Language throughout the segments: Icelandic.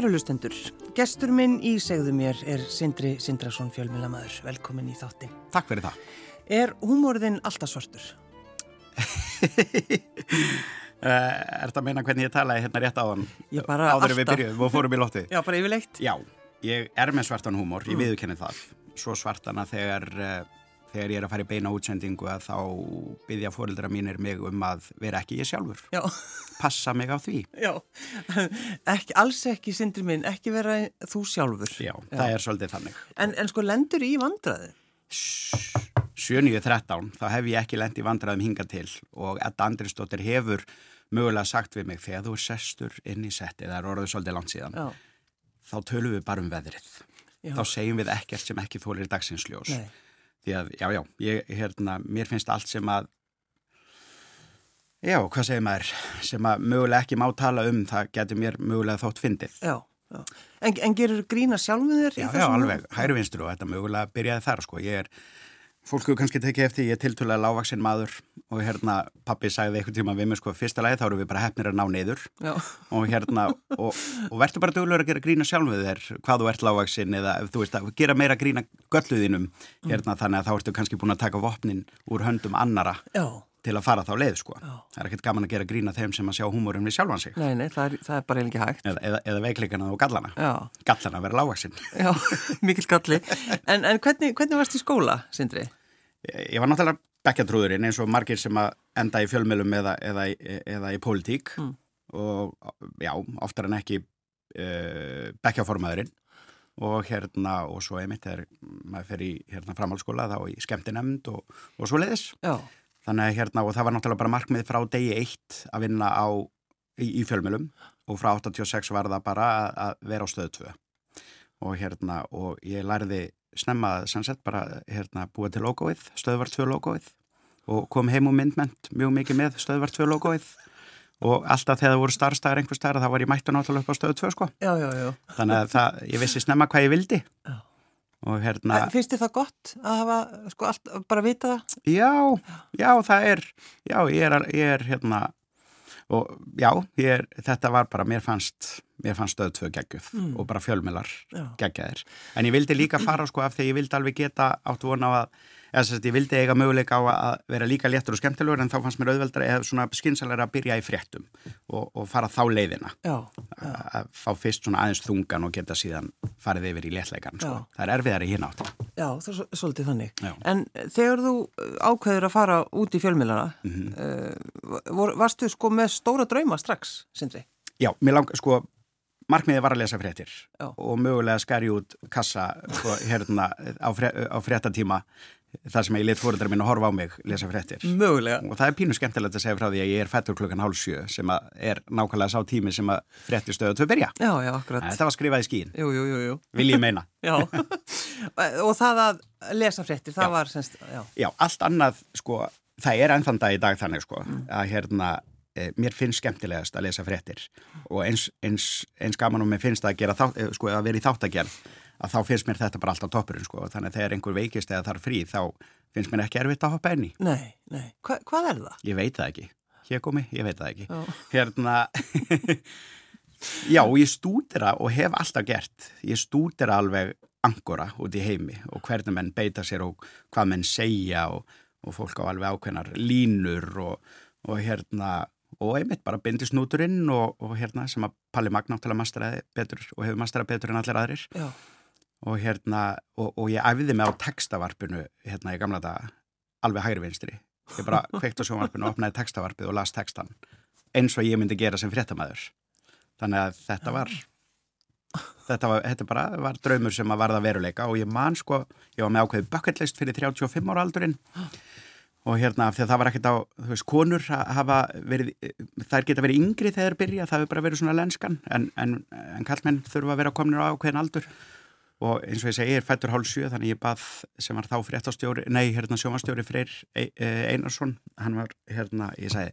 Kærulustendur, gestur minn í segðu mér er Sindri Sindrason fjölmjölamæður. Velkomin í þáttin. Takk fyrir það. Er húmóriðin alltaf svartur? Eh, er þetta að meina hvernig ég talaði hérna rétt á hann áður við byrjuðum og fórum í lótti? Já, bara yfirleitt. Já, ég er með svartan húmór, ég mm. viðkenni það. Svo svartana þegar uh, þegar ég er að fara í beina útsendingu að þá byggja fórildra mínir mig um að vera ekki ég sjálfur. Já. Passa mig á því. Já, ekki, alls ekki sindri minn, ekki vera þú sjálfur. Já, Já. það er svolítið þannig. En, en sko lendur í vandraði? 7.13, þá hef ég ekki lend í vandraðum hinga til og Edda Andrisdóttir hefur mögulega sagt við mig þegar þú er sestur inn í setti, það er orðið svolítið langt síðan, Já. þá tölum við bara um veðrið. Þá segjum við ekkert sem ekki þólir dagsinsljós. Nei því að, já, já, ég, hérna, mér finnst allt sem að já, hvað segir maður sem að mögulega ekki má tala um það getur mér mögulega þótt fyndið. Já, já, en, en gerur grína sjálfum þér? Já, já, alveg, hæru vinstur og þetta mögulega byrjaði þar, sko, ég er fólku kannski tekið eftir, ég er tiltúlega lágvaksinn maður og hérna pappi sagði eitthvað tíma við mig sko fyrsta lagi þá eru við bara hefnir að ná neyður og hérna og, og verður bara dögulegur að gera grína sjálf við þér hvað þú ert lágvaksinn eða þú veist að gera meira grína gölluðinum hérna mm. þannig að þá ertu kannski búin að taka vopnin úr höndum annara Já til að fara þá leið sko. Já. Það er ekkert gaman að gera grína þeim sem að sjá húmórum við sjálfan sig. Nei, nei, það er, það er bara eiginlega hægt. Eða, eða, eða veikleikana og gallana. Já. Gallana verður lágaksinn. Já, mikil galli. En, en hvernig, hvernig varst í skóla, Sindri? Ég, var náttúrulega bekkjatrúðurinn eins og margir sem að enda í fjölmjölum eða, eða, eða í pólitík mm. og já, oftar en ekki uh, bekkjaformaðurinn og hérna og svo einmitt er maður fer í hérna framhaldsskóla þá í skemmtinemnd og, og svo leiðis. Já þannig að hérna og það var náttúrulega bara markmið frá degi eitt að vinna á, í, í fjölmjölum og frá 86 var það bara að, að vera á stöðu 2 og hérna og ég lærði snemma sannsett bara hérna búið til logoið, stöðvart 2 logoið og kom heim og myndment mjög mikið með stöðvart 2 logoið og alltaf þegar það voru starfstæðar einhver starf þá var ég mættu náttúrulega upp á stöðu 2 sko já, já, já. þannig að það, ég vissi snemma hvað ég vildi og hérna finnst þið það gott að hafa sko allt, bara vita það? Já, já það er já ég er, ég er hérna og já, er, þetta var bara mér fannst, mér fannst stöðtöðu geggjuð mm. og bara fjölmilar geggjaðir en ég vildi líka fara sko af því ég vildi alveg geta átt vona á að eða að ég vildi eiga möguleika á að vera líka léttur og skemmtilegur en þá fannst mér auðveldra eða svona skynnsalega að byrja í fréttum og, og fara þá leiðina já, já. að fá fyrst svona aðeins þungan og geta síðan farið yfir í léttleikan sko. það er erfiðar í átt Já, það er svolítið þannig já. En þegar þú ákveður að fara út í fjölmilana mm -hmm. uh, varstu sko með stóra drauma strax, Sindri? Já, mér langar sko Markmiði var að lesa fréttir Já. og mögulega skæri út kassa sko, hérna, á, fre á fréttatíma þar sem ég lit fóröldra mín að horfa á mig lesa fréttir. Mögulega. Og það er pínu skemmtilegt að segja frá því að ég er fættur klukkan hálf sjö sem er nákvæmlega sá tími sem að fréttir stöðu til að byrja. Já, já, akkurat. Þetta var skrifað í skín. Jú, jú, jú, jú. Vil ég meina. já. Og það að lesa fréttir, það já. var semst, já. Já, allt annað, sko, það er ennþann dag í dag þannig, sko, mm. að hérna, e, mér finnst skemmtilegast að lesa fréttir og eins, eins, eins gaman og mér finnst að, þá, e, sko, að vera í þáttagerð að þá finnst mér þetta bara alltaf toppurinn sko. Þannig að þegar einhver veikist eða þarf frí þá finnst mér ekki erfitt að hoppa enni Nei, nei, Hva, hvað er það? Ég veit það ekki, hér komi, ég veit það ekki. Já. Hérna Já, ég stúdira og hef alltaf gert. Ég stúdira alveg angora út í heimi og hvernig menn beita sér og hvað menn segja og, og fólk á alveg ákveðnar línur og, og hérna og einmitt bara bindi snúturinn og, og hérna sem að Palli Magnáttala masteraði betur og hefur masterað betur en allir aðrir. Já og hérna, og, og ég æfiði mig á textavarpinu hérna í gamla daga alveg hægri vinstri. Ég bara kveikt á sjónvarpinu og opnaði textavarpið og las textan eins og ég myndi gera sem fréttamaður. Þannig að þetta var þetta var, þetta bara var draumur sem að varða veruleika og ég man sko ég var með ákveði bucketlist fyrir 35 ára aldurinn. Og hérna því að það var ekkert á, þú veist, konur hafa verið, þær geta verið yngri þegar byrja, það hefur bara verið svona lenskan en, en, en kallmenn þurfa að vera kominir á ákveðin aldur og eins og ég segi, ég er fættur hálf sjö þannig ég bað sem var þá fréttastjóri nei, hérna sjómanstjóri Freyr e e Einarsson hann var, hérna, ég segi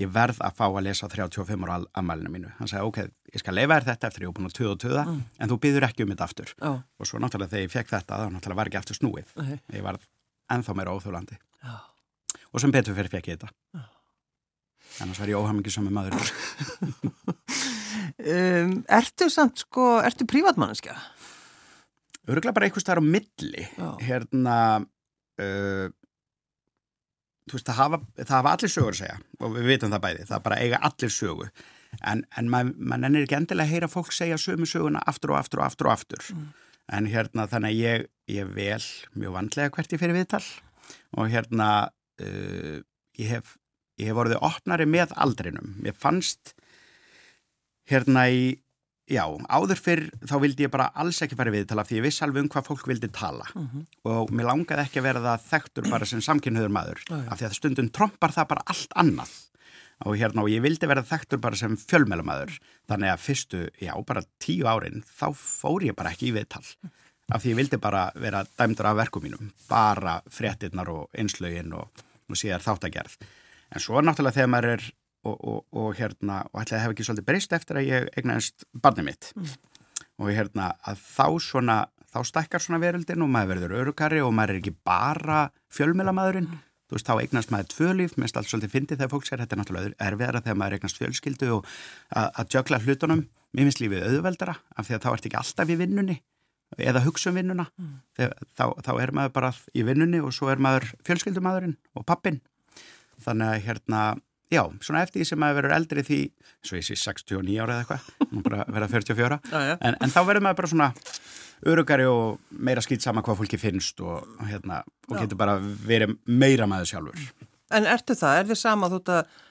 ég verð að fá að lesa 35 ára ammælinu mínu, hann segi, ok, ég skal leifa þér þetta eftir ég er búin að tuða og tuða, mm. en þú byður ekki um þetta aftur, oh. og svo náttúrulega þegar ég fekk þetta þá náttúrulega var ekki aftur snúið okay. ég var ennþá meira óþúlandi oh. og sem betur fyrir fekk ég þetta oh. annars var ég óhamingi er maður um, Ertu samt sko, ertu prívatmanniska? Öruglega bara einhvers þar á milli Já. hérna uh, þú veist, það hafa, það hafa allir sögur að segja og við vitum það bæði, það bara eiga allir sögu. En, en maður mað ennir ekki endilega að heyra fólk segja sömu söguna aftur og aftur og aftur og aftur. En hérna þannig að ég, ég vel mjög vandlega hvert ég fyrir viðtal. Og hérna uh, ég hef ég hef voruð opnari með aldrinum. Mér fannst hérna í Já, áður fyrr þá vildi ég bara alls ekki fara í viðtala því ég viss alveg um hvað fólk vildi tala. Og mér langaði ekki að vera það þekktur bara sem samkynniður maður Já, já. af því að stundum trompar það bara allt annað. Og hérna og ég vildi vera þekktur bara sem fjölmælamaður þannig að fyrstu, já, bara tíu árin þá fór ég bara ekki í viðtal. Af því ég vildi bara vera dæmdur af verkum mínum, bara fréttinnar og einslögin og, og síðar þáttagerð. En svo náttúrulega þegar maður er og, og, og hérna, og ætlaði að hef ekki svolítið breyst eftir að ég eignaðist barnið mitt. Og hérna að þá svona þá stækkar svona veröldin og maður verður örugari og maður er ekki bara fjölmjölamæðurinn þú veist, þá eignast maður tvö líf mest allt svolítið fyndið þegar fólk sér þetta er náttúrulega erfiðara þegar maður eignast fjölskyldu og að, jökla hlutunum. Mér finnst lífið auðveldara af því að þá ert ekki alltaf í vinnunni eða hugsa um vinnuna. Þegar, þá, þá er maður bara í vinnunni og svo er maður fjölskyldumadurinn og pappin þannig að hérna Já, svona eftir því sem maður verður eldri því, svo ég sé 69 ára eða eitthvað, nú bara verða 44, Já, já. en, en þá verður maður bara svona örugari og meira skýt sama hvað fólki finnst og, hérna, og getur bara verið meira maður sjálfur. En ertu það? Er þið sama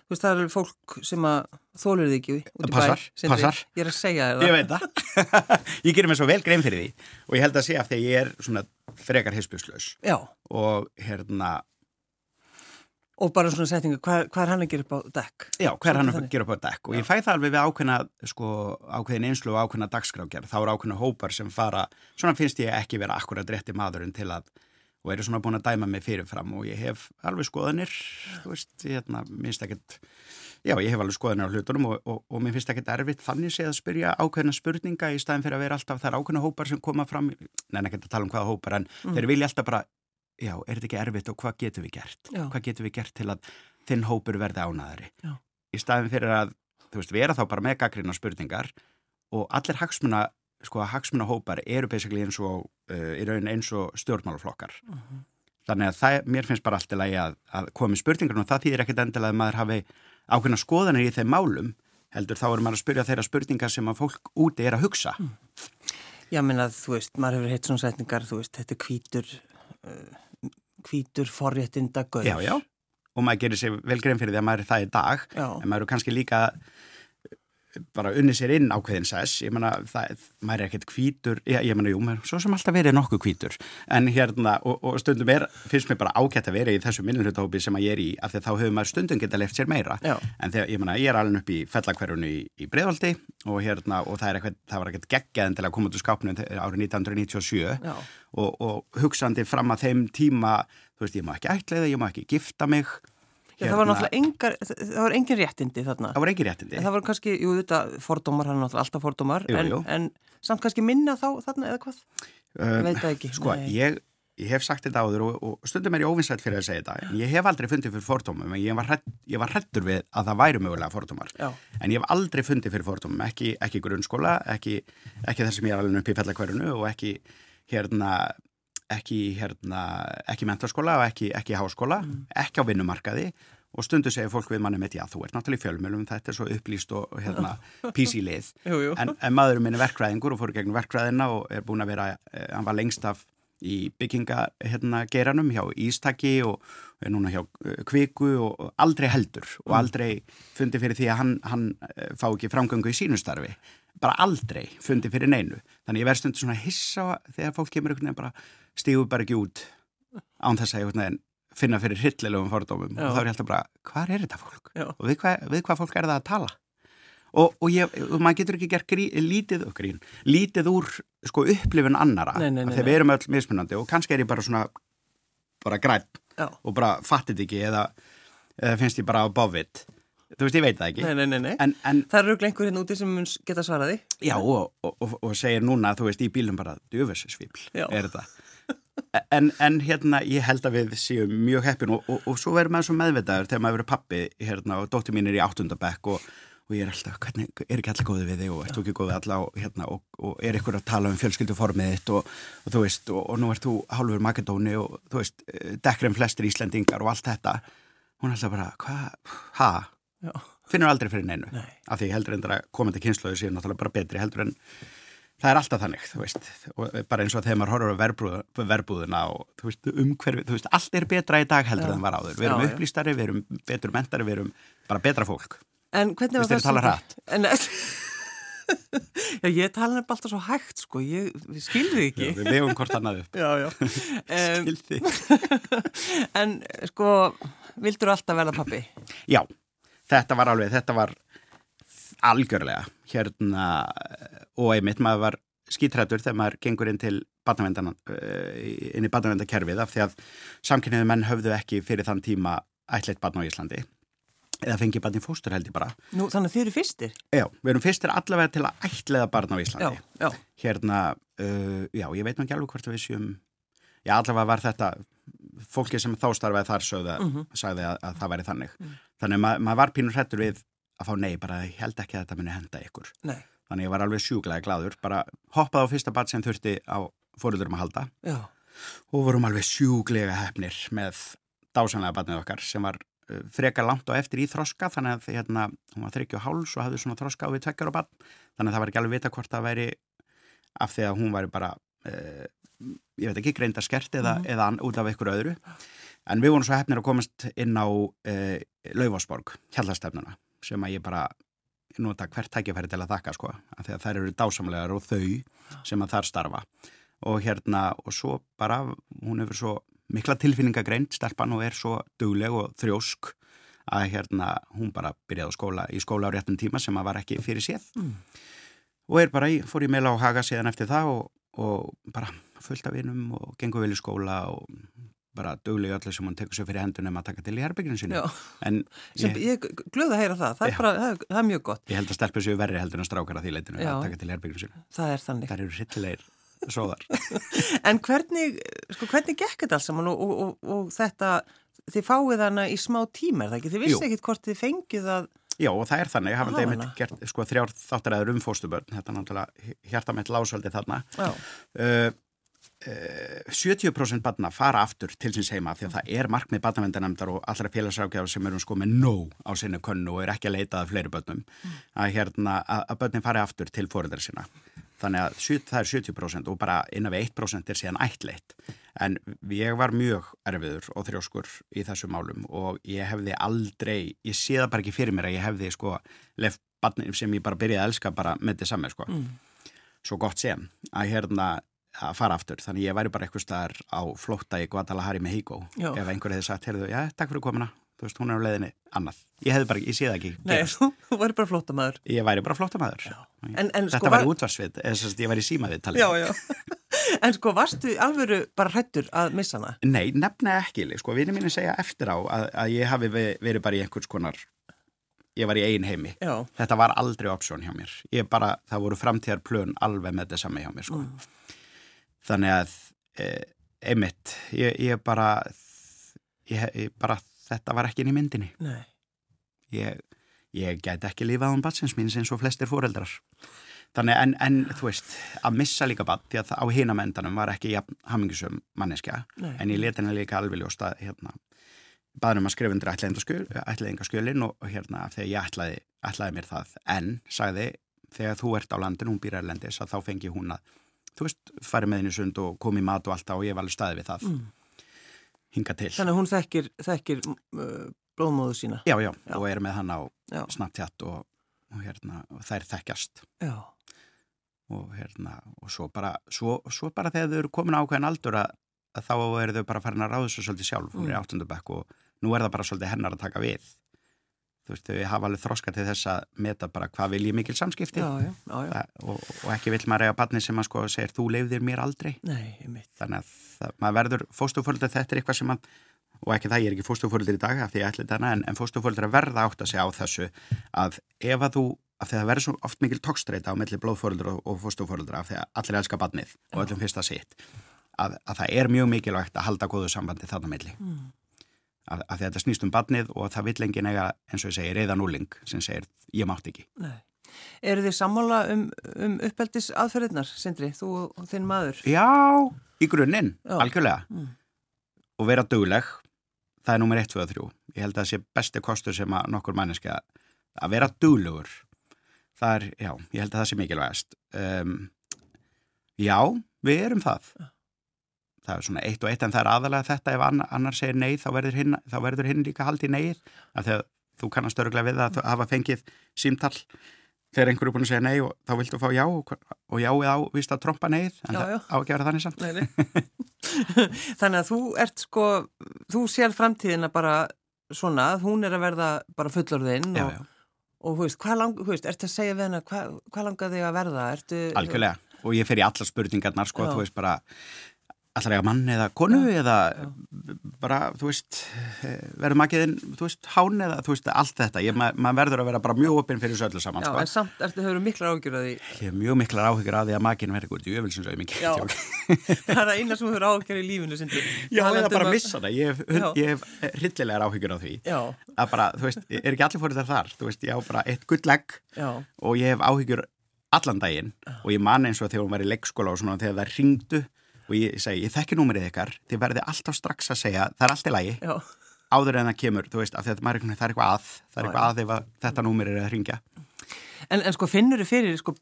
þú veist það er fólk sem að þólur þig ekki út í Passar, bæ Sindri. passar. Ég er að segja þér Ég veit það. ég gerir mér svo vel grein fyrir því og ég held að sé af því að ég er svona frekar hispuslaus Já, og hérna, og bara svona setningu, hvað, hvað er hann að gera upp á dekk? já, hver er hann að gera upp á dekk? Og ég fæ það alveg við ákveðna, sko, ákveðin einslu og ákveðna dagskrákjar, þá eru ákveðna hópar sem fara, svona finnst ég ekki vera akkurat rétti maðurinn til að og eru svona búin að dæma mig fyrirfram. Og ég hef alveg skoðanir, þú veist, hérna, minnst ekkert, já, ég hef alveg skoðanir á hlutunum og, og, og mér finnst ekkert erfitt þannig séð að spyrja ákveðna spurninga í staðin fyrir að vera alltaf þær ákveðna hópar sem koma fram, neina ekki að tala um hvaða hópar, en þeir vilja alltaf bara, já, er þetta ekki erfitt og hvað getum við gert? Já. Hvað getum við gert til að þinn hópur verði ánæðari? Já. Í staðin fyrir að, þú veist, vera þá bara með gaggrina spurningar og allir hagsmuna, sko, hagsmuna hópar eru basically eins og, uh, í raun eins og stjórnmálaflokkar. Þannig að það, mér finnst bara allt í lagi að, að koma í spurningar og það þýðir ekkit endilega að maður hafi ákveðna skoðanir í þeim málum heldur þá er maður að spyrja þeirra spurningar sem að fólk úti er að hugsa. Já, menna, þú veist, maður hefur heitt svona setningar, þú veist, þetta er hvítur, uh, hvítur forréttinda gaur. Já, já. Og maður gerir sér vel grein fyrir því að maður er það í dag Já. en maður er kannski líka bara unni sér inn ákveðin sess. Ég menna, maður er ekkert hvítur. Já, ég menna, jú, maður, er svo sem alltaf verið nokkuð hvítur. En hérna, og, og stundum er finnst mér bara ágætt að vera í þessu minnulutahópi sem að ég er í, af því þá hefur maður stundum geta left sér meira, Já. en þegar, ég menna, ég er alveg upp í fellakverjunu í, í Breiðvaldi og hérna, og það er eitthvað, það var ekkert geggjað til að koma út úr skápnum árið 1997 Já. og, og hugsandi fram að þeim tíma, þú veist, ég má ekki ætla ég má ekki gifta mig Já, það var náttúrulega engar, það var engin réttindi þarna. það var ekki réttindi En það var kannski, jú, þetta fordómar, hann er náttúrulega alltaf fordómar, Jú, en, jú. en samt kannski minna þá þarna eða hvað? Ég veit það ekki. Sko, ég, ég hef sagt þetta áður og, og stundum er ég óvinsætt fyrir að segja þetta ég hef aldrei fundið fyrir fordómum en ég var, hrædd, ég var hrættur við að það væri mögulega fordómar Já. en ég hef aldrei fundið fyrir fordómum ekki, ekki grunnskóla, ekki, ekki þar sem ég er alveg upp í fellakverðinu og ekki hérna ekki, hérna, ekki mentaskóla og ekki, ekki háskóla, Mm. ekki á vinnumarkaði. Og stundu segir fólk við manni mitt, já þú ert náttúrulega í fjölmjölum, þetta er svo upplýst og, hérna jú. en, en maðurinn minn er verkfræðingur og fór í gegnum verkfræðina og er búin að vera, eh, hann var lengst af í bygginga hérna hjá Ístaki og er núna hjá eh, Kviku og, og aldrei heldur og aldrei fundi fyrir því að hann, hann eh, fá ekki framgöngu í sínustarfi bara aldrei fundi fyrir neinu. Þannig ég verð stundu svona hissa þegar fólk kemur einhvern veginn bara stígur bara ekki út án þess að einhvern veginn finna fyrir hryllilegum fordómum Já. og þá er ég alltaf bara, hvað er þetta fólk? Já. og við hvað, við hvað fólk er það að tala? Og, og, ég, og maður getur ekki gert grí, lítið, og grín, lítið úr sko, upplifun annara Nei, nei, nei, þegar við erum öll mismunandi og kannski er ég bara svona bara græn Já. og bara fattit ekki eða, eða finnst ég bara bofið þú veist, ég veit það ekki Nei, nei, nei, nei. En, en Það eru einhver hérna úti sem mun geta svaraði. já, og, og, og, og segir núna, þú veist, í bílum bara djöfessisvíbl, Já. er þetta en, en hérna, ég held að við séum mjög heppin og, og, og svo verður maður svo meðvitaður þegar maður verður pappi hérna og dóttir mín er í áttundabekk og, og ég er alltaf, hvernig, er ekki allir góði við þig og ert þú ekki góði alla? Og, hérna, og, og er ykkur að tala um fjölskylduformið þitt og, þú veist, og, og nú ert þú hálfur Makedóni og þú veist, eh, dekkrem flestir Íslandingar og allt þetta. Hún er alltaf bara, hvað, ha? Finnur aldrei fyrir neinu, Nei. af því heldur endur að komandi kynsluðu séu náttúrulega bara betri heldur en það er alltaf þannig, þú veist bara eins og þegar maður horfur á verbúð, verbúðuna og þú veist, umhverfi, þú veist, allt er betra í dag heldur Já. en var áður, við erum Já, upplýstari, við erum betur mentari, við erum bara betra fólk En hvernig var Finnst þér að tala hratt? En, já, ég tala nefnilega alltaf svo hægt, sko, ég skilði ekki. Já, við vegum hvort annað upp Skildi. en, sko, vildur alltaf verða pappi? Já, þetta var alveg, þetta var algjörlega hérna og einmitt maður var skítrættur þegar maður gengur inn til barnavendan, inn í barnavendakerfið af því að samkynniðu menn höfðu ekki fyrir þann tíma ætleitt barn á Íslandi eða fengið barn í fóstur held ég bara. Nú, þannig að þið eru fyrstir? Já, við erum fyrstir allavega til að ætleiða barn á Já, Íslandi. já. Hérna, uh, já, ég veit nú ekki alveg hvort við séum, já, allavega var þetta fólki sem þá starfaði þar sögða, Mhm. sagði að, að það væri þannig. Þannig að ma maður var pínur hrettur við að fá nei, bara ég held ekki að þetta muni henda ykkur. Nei, Þannig ég var alveg sjúglega gladur, bara hoppaði á fyrsta bat sem þurfti á fóröldurum að halda. Já, og vorum alveg sjúglega hefnir með dásanlega batnið okkar sem var uh, frekar langt á eftir í þroska þannig að hérna, hún var þryggju háls og hafði svona þroska á við tveggjara batn þannig að það var ekki alveg vita hvort það væri af því að hún væri bara uh, ég veit ekki, greinda skert eða, Mhm. eða út af einhverju öðru. En við vorum svo hefnir að komast inn á uh, Laufásborg, hjallastefnuna sem að ég bara nota hvert tækifæri til að þakka sko. Af því að þær eru dásamlegar og þau sem að þar starfa. Og hérna og svo bara, hún hefur svo mikla tilfinningagreind, stelpan og er svo dugleg og þrjósk að hérna hún bara byrjaði skóla í skóla á réttum tíma sem að var ekki fyrir séð. Mm. og er bara í, fór í meila á haga síðan eftir það og, og bara fullt af vinum og gengur vel í skóla og bara dugleg öllu sem hún tekur sér fyrir hendunum að taka til í herbygginu sinu ég, ég glöð að heyra það, það er, bara, það það er mjög gott. ég held að stelpur séu verri heldur en strákar að því leitinu Já. að taka til í herbygginu sinu Það er þannig. þar eru hryllilegir sóðar En hvernig, sko, hvernig gekk þetta alls saman og, og, og, og þetta, þið fáið hana í smá tíma, er það ekki? Þið vissi ekkit hvort þið fengið að, Já og það er þannig, hafandi Hafa einmitt gert sko, þrjár þáttaræður um fóstubörn, þetta er náttúrulega hjartamett lásöldi þarna. já, uh, 70% barna fara aftur til síns heima því að það er markmið barnavendanemndar og allra félagsrákjafar sem eru sko með nóg á sinni könnu og er ekki að leita að fleiri börnum að, hérna, að, börnin fari aftur til fóreldra sína. Þannig að það er 70% og bara innan við 1% er síðan ættleitt. En ég var mjög erfiður og þrjóskur í þessu málum og ég hefði aldrei, ég sé það bara ekki fyrir mér að ég hefði sko lef barnin sem ég bara byrjaði að elska bara með þetta saman sko. mm. Svo gott sem að hérna að fara aftur. Þannig ég væri bara eitthvað staðar á flótta í Guadalajara með Híkó. Já. Ef einhver hefði sagt, heyrðu, já, takk fyrir komuna. Þú veist, hún er á leiðinni annað. Ég hefði bara, ég sé það ekki. nei, þú væri bara flótamaður. Ég væri bara en Þetta sko, væri útvarsvið, ég væri símaðið talið. Já, já. en sko, varstu alvöru bara hrættur að missa hana? Nei, nefna ekki, sko, vinið mínu segja eftir á að, að ég hafi ve- verið bara í einhvers konar, ég var í eigin heimi. Já, Þetta var aldrei option hjá mér. Ég bara, það voru framtíðar plön alveg með þetta sami hjá mér, sko. Þannig að, e, einmitt, ég, ég bara, ég, ég bara, þetta var ekki inn í myndinni. nei. Ég, ég gæti ekki lifað án batsins mín eins og flestir fóreldrar. Þannig, en, en þú veist, að missa líka bat, því að á hinamendanum var ekki jafn hamingisum manneskja, Nei. en ég leti henni líka alveg ljóst að, hérna, baðnum að skrifa undir ætlaðingaskjölin og, og hérna, þegar ég ætlaði, ætlaði mér það, en, sagði, þegar þú ert á landinu, hún býr erlendis, að þá fengi hún að, þú veist, fari með henni sund og komi í mat og allt það og ég var alveg staði við það, Mm. hinga til. Þannig að hún þekkir, þekkir uh, blóðmóðu sína. Já, já, Já. og er með hann á Snapchat og, og hérna, og þær þekkjast. já, og hérna, og svo bara svo, svo bara þegar þau eru komin á ákveðin aldur að, að þá eru þau bara farin að ráða svo svolítið sjálf, hún er í Mm. áttundabæk og nú er það bara svolítið hennar að taka við þú veist, þau hafa alveg þroska til þess að meta bara hvað vil ég mikil samskipti. Já, já, já, já. Það, og, og ekki vill maður eiga barni sem að sko segir þú leifðir mér aldrei. Nei, þannig að það, maður verður fóstuföldur þetta er eitthvað sem að og ekki það, ég er ekki fóstuföldur í dag af því ég ætli þetta en, en fóstuföldur að verða átt að segja á þessu að ef að þú af því að það verður svo oft mikil tókstreita á milli blóðfóruldur og, og fóstufóruldur af því að allir elska barnið og öllum fyrsta sitt að, að það er mjög mikilvægt að halda góðu sambandi þarna milli. Mm. Því að þetta snýst um badnið og það vill engin eiga, eins og ég segi, reyðan úling sem segir, ég mátt ekki. Nei. Eru þið sammála um, um uppeldis aðferðirnar, Sindri, þú og þinn maður? Já, í grunninn, algjörlega. Mm. Og vera dögleg, það er nummer 1, 2 og 3. Ég held að það sé besti kostur sem að nokkur manneski að vera döglegur. Það er, já, ég held að það sé mikilvægast. Um, já, við erum það. Já það er svona eitt og eitt en það er aðalega þetta ef annar segir nei þá verður hinn, þá verður hinn líka haldið neið að þegar þú kannast öruglega við að hafa fengið símtall þegar einhverju er búin að segja nei og þá viltu fá já og já eða ávist að tromba neið en já, það á ekki að vera þannig samt nei, nei. Þannig að þú ert sko þú sér framtíðina bara svona hún er að verða bara fullorðinn og, og hú veist, hvað lang, hú veist, ertu að segja við hennar hvað, hvað langar þig að verða? Ertu, Algjörlega og ég fer í alla spurningarnar sko, já. þú veist bara allar ega mann eða konu já, eða já. bara, þú veist verður makiðinn, þú veist, hán eða þú veist, allt þetta, ég, ma maður verður að vera bara mjög opinn fyrir þessu öllu saman, já, sko. en samt, ertu, hefur miklar áhyggjur að því? Ég hef mjög miklar áhyggjur að því að makinn verður gúrt í öfilsinsauð mikið það er það eina sem hefur áhyggjur í lífinu sindi. já, eða bara að missa það. Ég hef, hef hryllilegar áhyggjur á því. Að bara, þú veist, er ekki allir fórið þar? Þú veist, ég allan daginn og ég man eins og þegar hún var í leikskóla og svona þegar það ringdu og ég segi, ég þekki númerið ykkar þið verði alltaf strax að segja, það er allt í lagi. Já. áður en það kemur, þú veist, af því að það er eitthvað að, það er eitthvað að ef þetta númerið er að ringja En, en sko finnur þið fyrir, sko,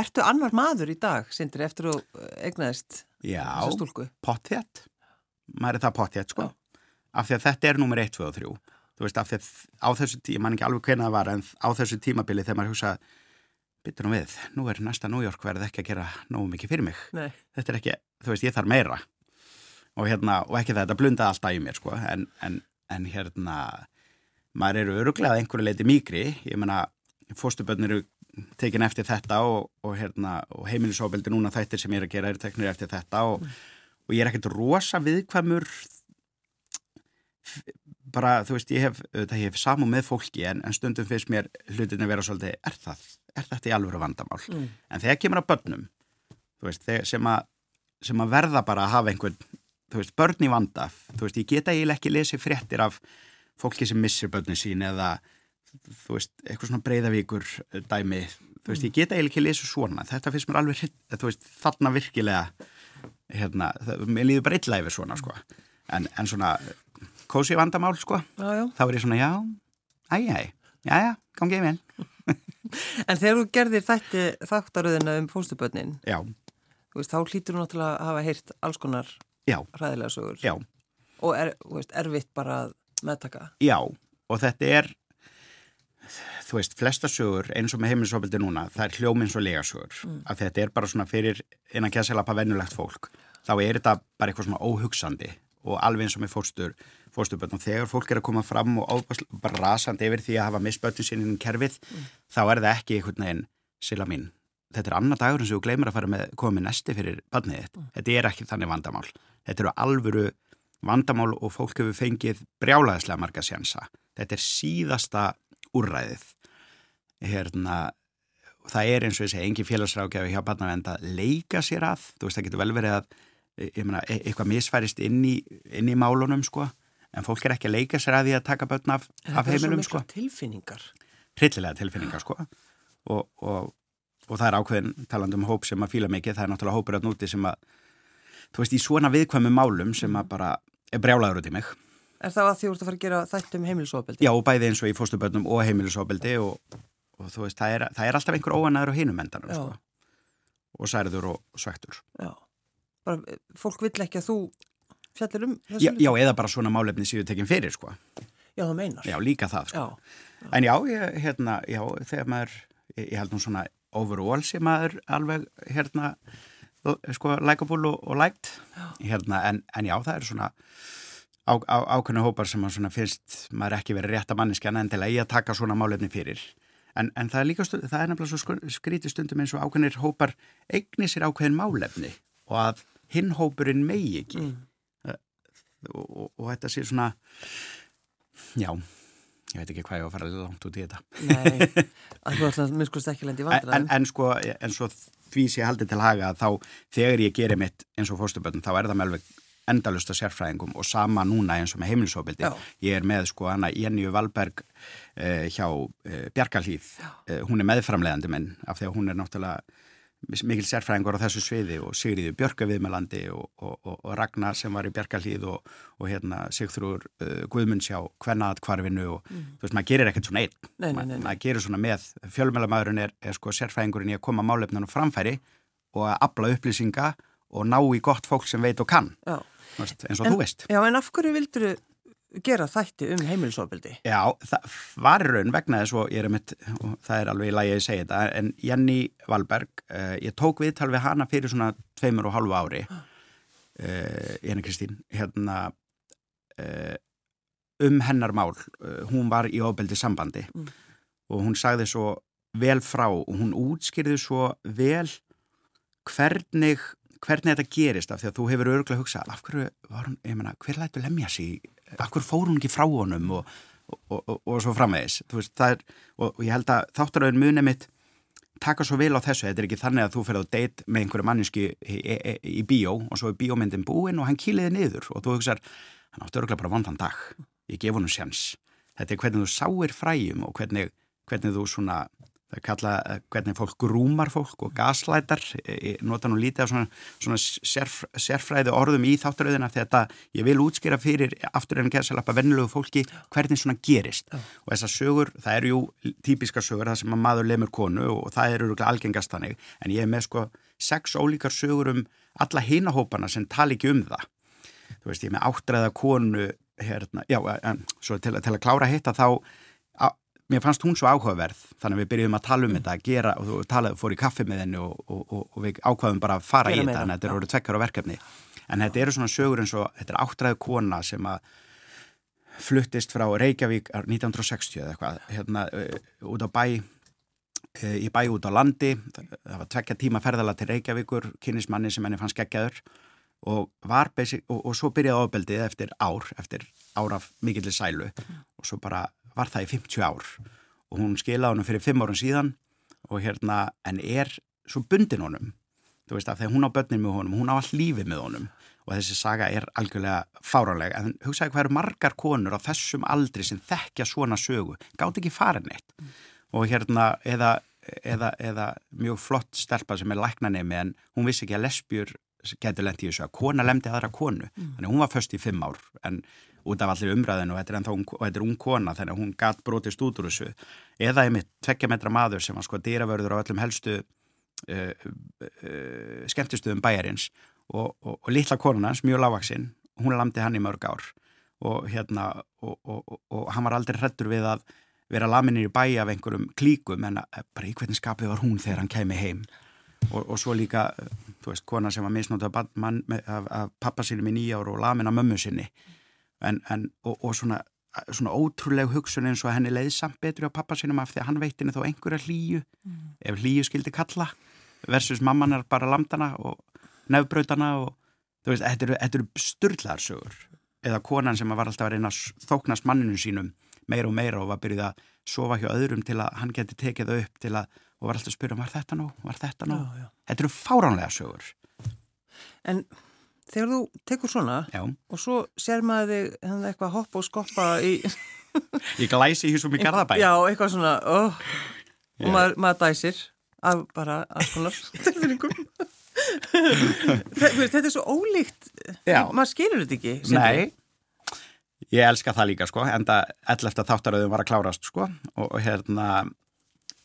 ertu annar maður í dag, Sindri, eftir að egnaðist þessu stúlku? Já, pottþétt. Maður er það pottþétt, sko. Já. af því að þetta er númer 1, 2 og 3 þú veist, af því að á þessu tíma, mann ekki alveg hvernig það var en á þessu tímabili þegar maður hugsa byttur nú við, nú er næsta New York verið ekki að gera nógu mikið fyrir mig Nei. þetta er ekki, þú veist, ég þarf meira og hérna, og ekki þetta blunda alltaf í mér, sko, en, en, en hérna maður eru öruglega einhverju leiti mýgri, ég menna fóstuböldin eru tekin eftir þetta og, og hérna, og heimilisofbeldi núna þættir sem ég er að gera eru teknir eftir þetta og, mm. og ég er ekkert rosa viðkvæmur bara, þú veist, ég hef, hef samum með fólki en, en stundum finnst mér hlutin að vera svolítið, er það er þetta í alvöru vandamál mm. en þegar kemur að börnum veist, sem, að, sem að verða bara að hafa einhvern veist, börn í vanda þú veist, ég geta eiginlega ekki lesið fréttir af fólki sem missir börnum sín eða þú veist, eitthvað svona breyðavíkur eh, dæmi, þú veist, ég geta eiginlega ekki lesið svona, þetta finnst mér alveg þú veist, þarna virkilega hérna, það, mér líður bara illa yfir svona sko. en, en svona kósi vandamál, sko já, já. þá er ég svona, já, æjæ já, já, gangið vel En þegar þú gerðir þætti þáttaröðina um fóstubötnin veist, þá hlýtur þú náttúrulega að hafa heyrt alls konar ræðilega sögur. Já. og er veist, erfitt bara að meðtaka. Já, og þetta er þú veist, flesta sögur eins og með heimilisofbildi núna, það er hljómins og legasögur. Mm. að þetta er bara svona fyrir innan kjæðselapa vennulegt fólk þá er þetta bara eitthvað svona óhugsandi og alveg eins og með fórstur fórstuböld og þegar fólk er að koma fram og bara rasandi yfir því að hafa misbötun sín inn í kerfið, mm. þá er það ekki einhvern veginn sila mín. Þetta er annar dagur sem þú gleymur að fara með komið næsti fyrir badnið þitt. Mm. Þetta er ekki þannig vandamál. Þetta eru alvöru vandamál og fólk hefur fengið brjálaðislega marga sjansa. Þetta er síðasta úrræðið. Hérna, það er eins og ég segi, engin félagsrákjafi hjá badnavend að leika sér að. Þú veist, það getur vel verið að Meina, e-, eitthvað misfærist inn í, inn í málunum sko en fólk er ekki að leika sér að því að taka börn af, af heimilum sko. Tilfinningar. Hryllilega tilfinningar sko og, og, og það er ákveðin talandum hóp sem að fíla mikið, það er náttúrulega hópur átt núti sem að, þú veist, í svona viðkvæmi málum sem að bara er brjálaður út í mig. Er það að því að þú að fara að gera þættum heimilisofbeldi? Já, og bæði eins og í fóstuböldum og heimilisofbeldi og, og þú veist, það er, það er alltaf einhver óanæður á hinum endanum sko og særður og svektur. Já, bara fólk vill ekki að þú fjallir um þessu? Já, já, eða bara svona málefni séu tekinn fyrir, sko. Já, það meinar. Já, líka það, sko. Já. Já. En já, ég, hérna, já, þegar maður, ég, ég held nú svona overall sem maður alveg, hérna, sko, likeable og, og liked, hérna, en, en já, það er svona á, á, ákveðinu hópar sem maður svona finnst maður ekki verið rétt að manniska en til að ég að taka svona málefni fyrir. En, en það er líka, það er nefnilega svo skrítið stundum eins og ákveðinir hópar eigni sér ákveðin málefni og að hinn hópurinn megi ekki. Mm og, og, og þetta sé svona já, ég veit ekki hvað ég var að fara langt út í þetta. Nei, að þú ætlaði að minnskust ekki lendi vandræðum en, en sko, en svo því sé haldið til haga þá þegar ég gerir mitt eins og fórstuböldum þá er það með alveg endalusta sérfræðingum og sama núna eins og með heimilisofbildi. Ég er með sko hana Jenny Valberg uh, hjá uh, Bjarkalíð, uh, hún er meðframlegandi minn af því að hún er náttúrulega mikil sérfræðingur á þessu sviði og Sigriði Björka viðmelandi og, og, og, og Ragnar sem var í Bjarkalíð og hérna Sigþrúr Guðmundsjá hvernað kvarfinu og mm. þú veist maður gerir ekkert svona einn, nei, nei, nei, maður gerir svona með fjölmjölamæðurinn er, er sko sérfræðingurinn í að koma málefnunum framfæri og að abla upplýsinga og ná í gott fólk sem veit og kann. Vist, eins og en, þú veist. Já, en af hverju vildur þú gera þætti um heimilisofbildi? Já, það var raun vegna þess og ég er mitt, og það er alveg í lagi að ég segja þetta, en Jenny Valberg uh, ég tók viðtal við hana fyrir svona tveimur og halvu ári uh, Jenny Kristín hérna uh, um hennar mál hún var í ofbeldi sambandi mm. og hún sagði svo vel frá og hún útskýrði svo vel hvernig hvernig þetta gerist af því að þú hefur örgulega hugsað af hverju var hún, ég menna, hver lætu lemja sig hverju fór hún ekki frá honum og, og, og, og svo framvegis? Veist, er, og ég held að þáttaröðin munið mitt taka svo vil á þessu, þetta er ekki þannig að þú fyrir á date með einhverju manninski í, í, í, í bíó og svo er bíómyndin búin og hann kýliði niður og þú hugsað, hann átti örgulega bara vondan dag, ég gef honum sjans. Þetta er hvernig þú sáir fræjum og hvernig, hvernig þú svona það kalla eh, hvernig fólk grúmar fólk og gaslætar, ég nota nú lítið af svona, svona sérf, sérfræði orðum í þátturöðina þetta ég vil útskýra fyrir aftur en gerðsalappa vennilegu fólki hvernig svona gerist. Já. og þessar sögur, það eru jú típiska sögur það sem að maður lemur konu og það eru algengast þannig, en ég er með sko sex ólíkar sögur um alla hinahópana sem tala ekki um það. Þú veist, ég er með áttræða konu hérna, já, en, svo til, til að klára hitta þá mér fannst hún svo áhugaverð þannig að við byrjum að tala um þetta að gera og þú talaði, fór í kaffi með henni og, og, og, og við ákvaðum bara að fara Gera í þetta en þetta eru tvekkar á verkefni. En þetta eru svona sögur eins og þetta er áttræðu kona sem að fluttist frá Reykjavík 1960 eða eitthvað hérna uh, út á bæ uh, í bæ út á landi. Það var tvekja tíma ferðala til Reykjavíkur kynnismanni sem henni fannst geggjaður og var basic, og svo byrjaði ábeldið eftir ár, eftir ár af mikillir sælu. Og svo bara var það í 50 ár. Og hún skilaði honum fyrir 5 árun síðan og hérna, en er svo bundin honum, þú veist að þegar hún á börnin með honum, hún á all lífið með honum. Og þessi saga er algjörlega fárálega, en hugsaði hvað eru margar konur á þessum aldri sem þekkja svona sögu, gátt ekki farin eitt mm. og hérna, eða, eða, eða mjög flott stelpa sem er læknanemi en hún vissi ekki að lesbjur getur lendið í þessu að kona lemdi aðra konu, mm. þannig hún var först í fimm ár en út af allir umræðinu og þetta er ennþá og þetta er ung kona þannig að hún gatt brotist út úr þessu. Eða einmitt tvekkja metra maður sem var sko dýravörður á öllum helstu uh, uh, skemmtistuðum bæjarins og, og, og litla konunans, mjög lágvaksinn hún landi hann í mörg ár og hérna og, og hann var aldrei hrettur við að vera laminir í bæja af einhverjum klíkum en bara í hvernig skapið var hún þegar hann kemi heim? Og svo líka, þú veist, kona sem var misnótað af, af pappa sínum í nýjáru og lamin af mömmu sinni en, en, og, og svona, svona ótrúleg hugsun eins og henni leiði samt betri á pappa sinum af því að hann veitinni þó einhverja hlýju mm. ef hlýju skildi kalla versus mamman er bara lamdana og nefnbrautana og þú veist, þetta eru, eru styrlarsögur eða konan sem var alltaf að reyna að þóknast manninu sínum meira og meira og var byrjuð að sofa hjá öðrum til að hann geti tekið það upp til að, og var alltaf að spyrja, var þetta nú, var þetta nú já, já. þetta eru fáránlega sögur En þegar þú tekur svona Já. og svo sér maður þig hérna, eitthvað hoppa og skoppa í í glæsi húsum í Garðabæ. Já, eitthvað svona oh, og maður, maður dæsir af bara alls konar tilfinningum. Þetta er svo ólíkt. Já. maður skilur þetta ekki Nei, ég elska það líka sko, en það ell eftir þáttaröðum var að klárast sko og, og hérna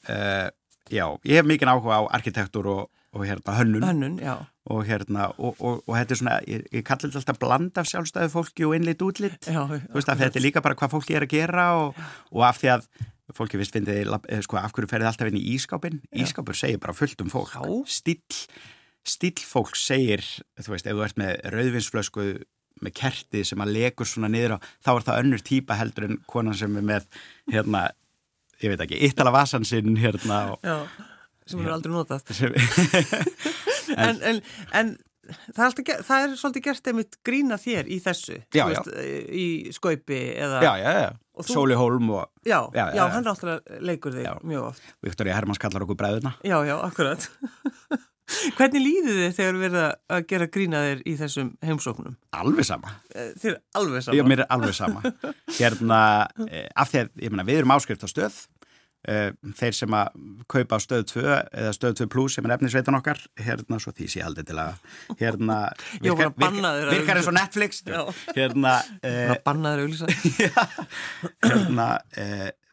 uh, já, ég hef mikið áhuga á arkitektur og, og hérna hönnun, hönnun og hérna og, og, og þetta er svona, ég, ég kalli þetta alltaf bland af sjálfstæðu fólki og innlit útlitt Já, þú veist að þetta er líka bara hvað fólki er að gera og, og af því að fólki vist finnir, eh, sko af hverju ferði alltaf inn í ískápin, ískápur segir bara fullt um fólk, stíl stíl fólk segir, þú veist, ef þú ert með rauðvinsflösku með kerti sem að legur svona niður á, þá er það önnur típa heldur en konan sem er með hérna, ég veit ekki, yttala vasansinn hérna og sem erum aldrei notað. En, en, en það, er alltaf, það er svolítið gert einmitt grína þér í þessu já, veist, í skaupi eða já, já, þú, Sóli Holm og, já, hann er alltaf leikur þig mjög oft. Viktor Hermanns kallar okkur bræðuna já, já, akkurat. Hvernig líður þið þegar erum að gera grína þér í þessum heimsóknum? Alveg sama. Eh, þið er alveg sama? Já, mér er alveg sama. Hérna, eh, af því að, ég menna, við erum áskrift á stöð, þeir sem að kaupa á stöð 2 eða stöð 2 plus sem er efnisveitan okkar, hérna, svo því sé ég aldrei til að, hérna, virkar, virkar, virkar eins og Netflix, hérna. Það bannaður auðvitað. Hérna,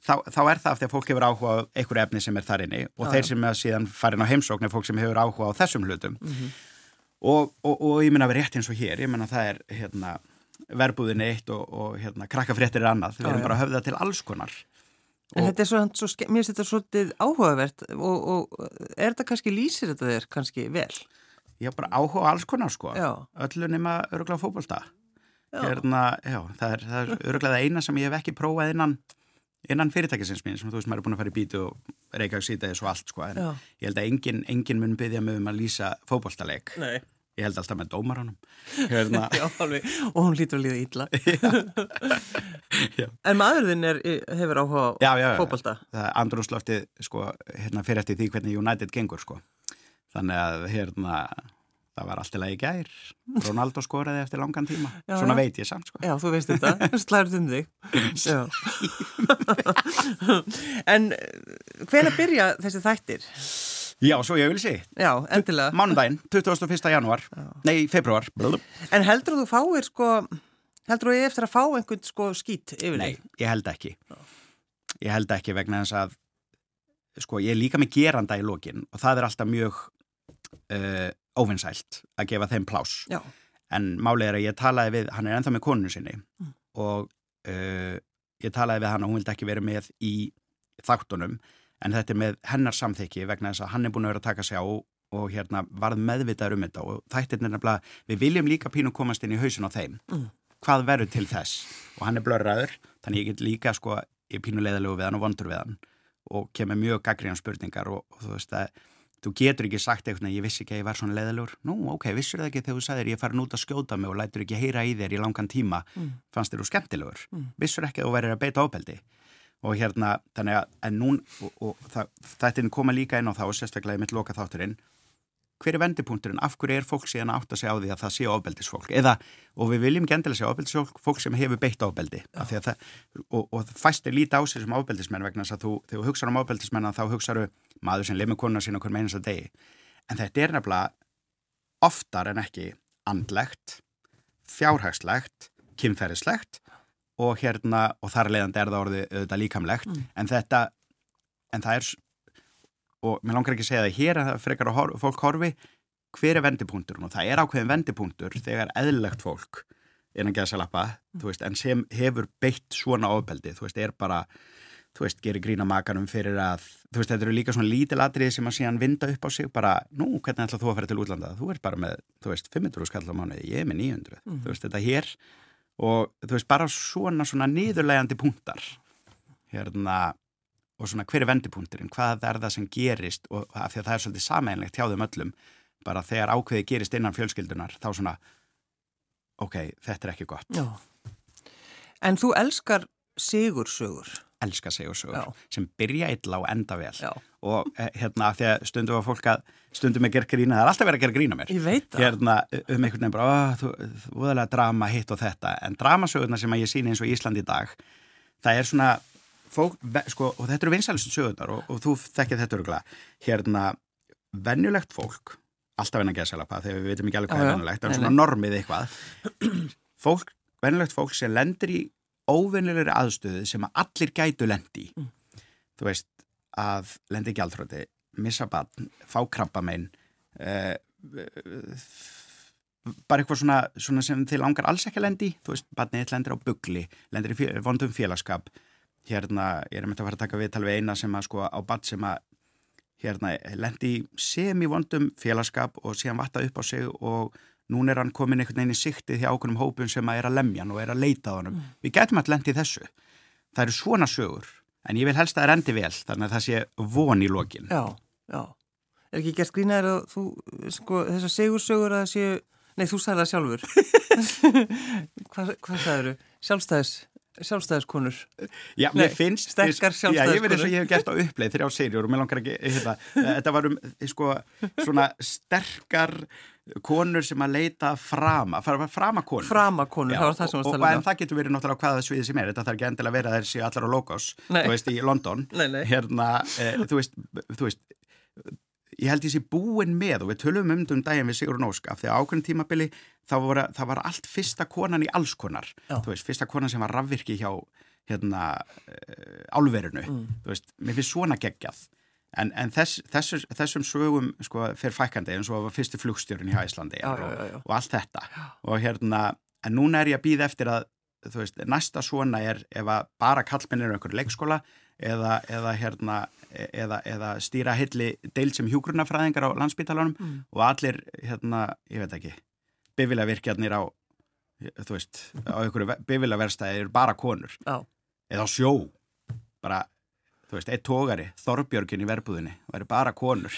þá, þá er það af því að fólk hefur áhuga á einhverju efni sem er þar inni og já, þeir sem er síðan farin á heimsókn er fólk sem hefur áhuga á þessum hlutum mm -hmm. og, og, og ég minna að vera rétt eins og hér, ég minna að það er hérna, verbúðin eitt og, og hérna, krakkafréttir er annað, við erum bara að höfða til alls konar En þetta er svo, svo mér finnst þetta svolítið áhugavert og er þetta kannski lýsir þetta þér kannski vel? Já, bara áhuga alls konar sko, já. öllu nema öruglega fókbalta hérna, já, það er, það er öruglega eina sem ég hef ekki prófað innan innan fyrirtækisins mín sem þú veist maður er búin að fara í bítu og reyka og sýta þessu allt sko en Já. ég held að enginn engin mun byggja mig um að lýsa fókbóltaleg ég held alltaf með dómaranum hérna. Já, alveg, og hún lítur að líða ítla En maðurðin er, hefur áhuga á fókbólta Það er andrúslöftið sko hérna fyrir eftir því hvernig United gengur sko. Þannig að hérna það var alltaf lagi gær. Ronaldo skoraði eftir langan tíma. Já, svona veit ég samt sko. Já, þú veist þetta, slæður um þig. En eh, hvena byrja þessi þættir? Já, svo ég vil sé Já, endilega. Mánundaginn, 21. januar Nei, februar En heldur þú fáir sko heldur þú eftir að fá einhvern sko skýt yfir Nei, ég held ekki. Ég held ekki vegna þess að sko, ég er líka með geranda í lokin og það er alltaf mjög uh, óvinnsælt að gefa þeim plás Já. en málið er að ég talaði við hann er enþá með konunu sinni mm. og uh, ég talaði við hann og hún vildi ekki vera með í þáttunum en þetta er með hennar samþykki vegna þess að hann er búin að vera að taka sig á og, og hérna varð meðvitaður um þetta og þættir nefnilega, við viljum líka pínu komast inn í hausin á þeim mm. hvað verður til þess og hann er blörraður þannig ég get líka sko, ég pínu leiðilegu við hann og vondur við hann og kemur mjög gaggríðan spurningar og, og þú veist að Þú getur ekki sagt eitthvað, ég vissi ekki að ég var svona leðalur. Nú, ok, vissur það ekki þegar þú sagðir ég farin út að skjóta mig og lætur ekki heyra í þér í langan tíma, mm. fannst þér þú skemmtilegur. Mm. Vissur ekki að þú verður að beita ábeldi. Og hérna, þannig að, en nún, og, og það, þetta koma líka inn á þá, sérstaklega í mitt loka þátturinn, hver er vendipunkturinn, af hverju er fólk síðan átt að segja á því að það sé ofbeldisfólk? Eða, og við viljum ekki endilega segja ofbeldisfólk fólk sem hefur beitt ofbeldi. Það, og, og fæstir líti á sig sem ofbeldismenn vegna þess að þú, þegar þú hugsaður um ofbeldismenn þá hugsaður maður sem limur konuna sín okkur með einasta degi. En þetta er nefnilega oftar en ekki andlegt fjárhagslegt, kynferðislegt og hérna, og þar leiðandi er það orðið auðvitað líkamlegt. Mm. en þetta, en það er og mér langar ekki að segja það hér að það frekar að fólk horfi hver er vendipunktur og það er ákveðin vendipunktur þegar eðlilegt fólk er að geða sér lappa veist, en sem hefur beitt svona ofbeldi þú veist, er bara þú veist, gerir grína makanum fyrir að þú veist, þetta eru líka svona lítil atrið sem að síðan vinda upp á sig bara, nú, hvernig ætla þú að fara til útlanda? Þú ert bara með, þú veist, 500 skall á mánuði ég er með 900, mm. þú veist, þetta hér og þú veist, bara svona svona niðurlegandi punktar. Hérna og svona hver er vendipunkturinn, hvað er það sem gerist? Og af því að það er svolítið sameinlegt hjá þeim öllum, bara þegar ákveði gerist innan fjölskyldunar, þá svona ok, þetta er ekki gott. Já. En þú elskar sigursögur elskar sigursögur, Já. sem byrja illa og enda vel. Já. og eh, hérna því að stundum að fólk að stundum að gera grína, það er alltaf verið að gera grína mér. Hérna um einhvern veginn bara, þú voðalega drama hitt og þetta, en dramasögurna sem að ég síni eins og Ísland í dag, það er svona fólk, sko, og þetta eru vinsælustu sögundar og, og þú þekkir þetta öruglega hérna, vennulegt fólk alltaf venn að geða selapa þegar við veitum ekki alveg hvað er vennulegt, það er svona normið eitthvað. Fólk, vennulegt fólk sem lendir í óvennilegri aðstöðu sem að allir gætu lendi mm. þú veist, að lendi aldröndi missa bann, fá krabbamein uh, uh, bara eitthvað svona, svona sem þið langar alls ekki að lendi, þú veist, bannið lendir á byggli, lendir í fél, vondum félagskap. Hérna, ég er með þetta að fara að taka viðtal við eina sem að sko á badd sem að hérna, lendi semivondum félagskap og síðan vatta upp á sig og nún er hann komin einhvern veginn í siktið hjá okkur um hópun sem að er að lemja hann og er að leita á hann mm. við getum alltaf lendið þessu það eru svona sögur, en ég vil helst að það er endi vel þannig að það sé von í lokin Já, já, er ekki gert grínaður að þú, sko, þessar segursögur að það séu, nei þú sagði það sjálfur hvað, hvað sagður þú? Sjálfstæðis sjálfstæðiskonur. Já, Nei, mér finnst... Sterkar sjálfstæðiskonur. Já, ég verði þess að ég hef gert á uppleið þrjá serjur og mér langar ekki, hérna, þetta var um, sko, svona sterkar konur sem að leita frama, frama konur. Frama konur, það var það sem var stæðilega. En það getur verið náttúrulega hvaða sviði sem er, þetta þarf ekki endilega að vera þessi allar á Logos, þú veist, í London. Nei, nei. Hérna, eh, þú veist, þú veist, ég held sé búin með og við tölum um um daginn við Sigur Nósk af því að ákveðin tímabili var, það var allt fyrsta konan í alls konar veist, fyrsta konan sem var rafvirki hjá hérna uh, álverinu, mm. þú veist, mér finnst svona geggjað en, en þess, þess, þessum sögum sko fyrir fækandi eins og fyrstu flugstjórun í Hæslandi já, og, já, já. og allt þetta og hérna, en núna er ég að býða eftir að þú veist, næsta svona er ef að bara kallmennir er einhverju leikskóla eða, eða, hérna, eða, eða stýra hilli deil sem hjúgrunafræðingar á landsbytalanum mm. og allir, hérna, ég veit ekki, bifilavirkjarnir á, þú veist, á einhverju bifilaverstæði eru bara konur Já. eða á sjó, bara, þú veist, eitt tógari, Þorbjörgin í verbúðinni, það eru bara konur.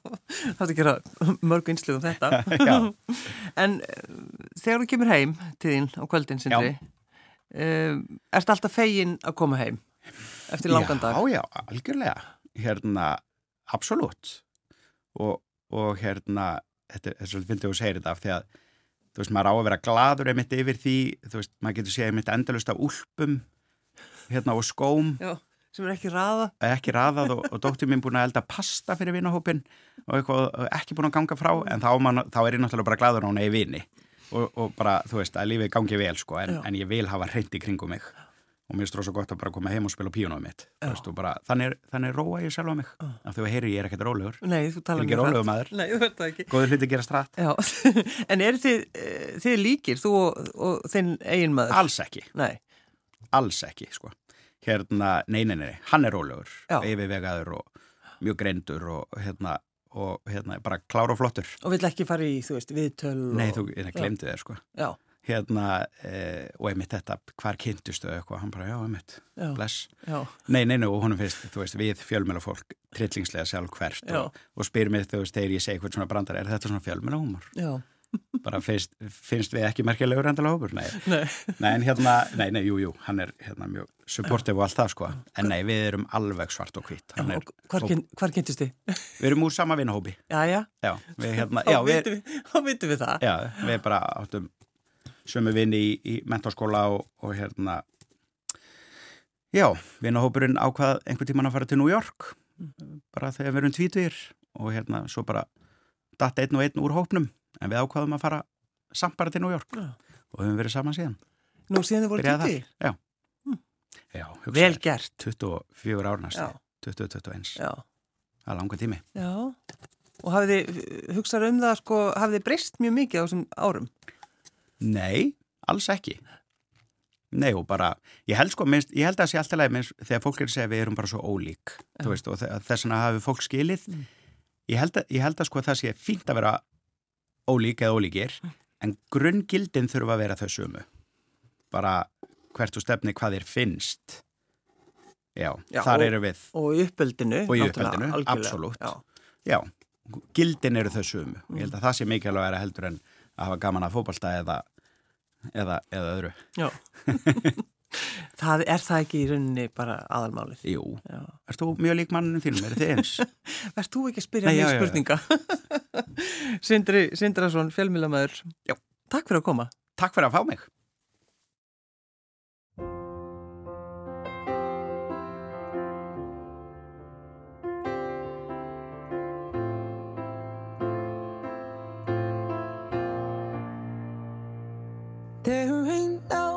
Það er ekki að mörg einslugum þetta. en eh, þegar þú kemur heim til þín á kvöldin sindri, um, erst alltaf fegin að koma heim? eftir langan dag. Já, já, algjörlega. Hérna, absolutt. Og, og hérna, þetta er svolítið fyndið að segja þetta af því að, þú veist, maður á að vera gladur einmitt yfir því, þú veist, maður getur segja einmitt endalust af úlpum, hérna, og skóm. Já, sem er ekki raða. Ekki raðað og, og dóttir mín búin að elda pasta fyrir vinahópin og eitthvað ekki búin að ganga frá, en þá, man, þá er ég náttúrulega bara gladur á hana í vini. Og, og bara, þú veist, að lífið gangi vel, sko, en, en ég vil hafa hreint í kringum mig. Og mér það svo gott að bara koma heim og spila píónuðum mitt. Bara, þannig, þannig róa ég sjálf á mig af því að heyri ég er ekkert rólegur. Nei, þú tala um það Nei, þú verður það ekki. Góður hluti gera strætt En er þið, eh, þið líkir, þú og, og þinn eigin maður? Alls ekki. Nei. Alls ekki, sko Hérna, nei, nei, nei, hann er rólegur yfirvegaður og mjög greindur og hérna, og hérna bara klára og flottur. Og vill ekki fara í, þú veist, viðtöl og... Nei, þú glemdi þér, sko. Já. Hérna eh, og einmitt þetta, hvar kynntustu eitthvað, hann bara, já, einmitt, já, bless. Já. nei, nei, nei, og honum finnst, þú veist, við fjölmjöla fólk, trillingslega sjálf hvert og, og spyr mér, þú veist, þegar ég segi eitthvað svona brandar, er þetta svona fjölmjöla húmor? Já bara finnst, finnst við ekki merkjulegur endala hópur, nei. nei. Nei, en hérna, nei, nei, jú, jú, hann er hérna mjög supportive og allt það, sko, en nei, við erum alveg svart og hvít. Hvar, kynntist þið? Við erum úr sama vinahópi. Já, já, já við, hérna, já, við, þá vitum við það. Já, við bara áttum sömu vini í, í mentarskóla og, og hérna já, vinahópurinn ákvað einhver tíman að fara til New York bara þegar við erum tvítugir og hérna svo bara datt einn og einn úr hópnum en við ákvaðum að fara samt bara til New York já. og höfum verið saman síðan Nú síðan þið voru tvítugir? Já, hm. já Vel gert 24 árnast 2021 Það er langa tími Já, og hafið þið hugsað um það sko, hafið þið breyst mjög mikið á þessum árum? Nei, alls ekki. Nei og bara, ég held sko, minnst, ég held að það sé alltaf leið minnst þegar fólk er að segja við erum bara svo ólík, ja. þú veist, og þess vegna hafi fólk skilið. Mm. Ég, held að, ég held að sko það sé fínt að vera ólík eða ólíkir, mm. en grunngildin þurfa að vera þau sumu. Bara hvert og stefni hvað þér finnst. Já, Já þar og, eru við. Og í uppöldinu. Og í uppöldinu, absolutt. Já. Já, gildin eru þau sumu. Mm. Ég held að það sé mikilvæg að vera heldur en að hafa gaman að fókbalsta eða, eða, eða öðru. Já, það er það ekki í rauninni bara aðalmálið. Jú, erst þú mjög lík mannum þínum, er þið eins? Verst þú ekki að spyrja mjög spurninga? Sindri Sindrason, fjölmjölamæður. Já. Takk fyrir að koma. Takk fyrir að fá mig. There is hope.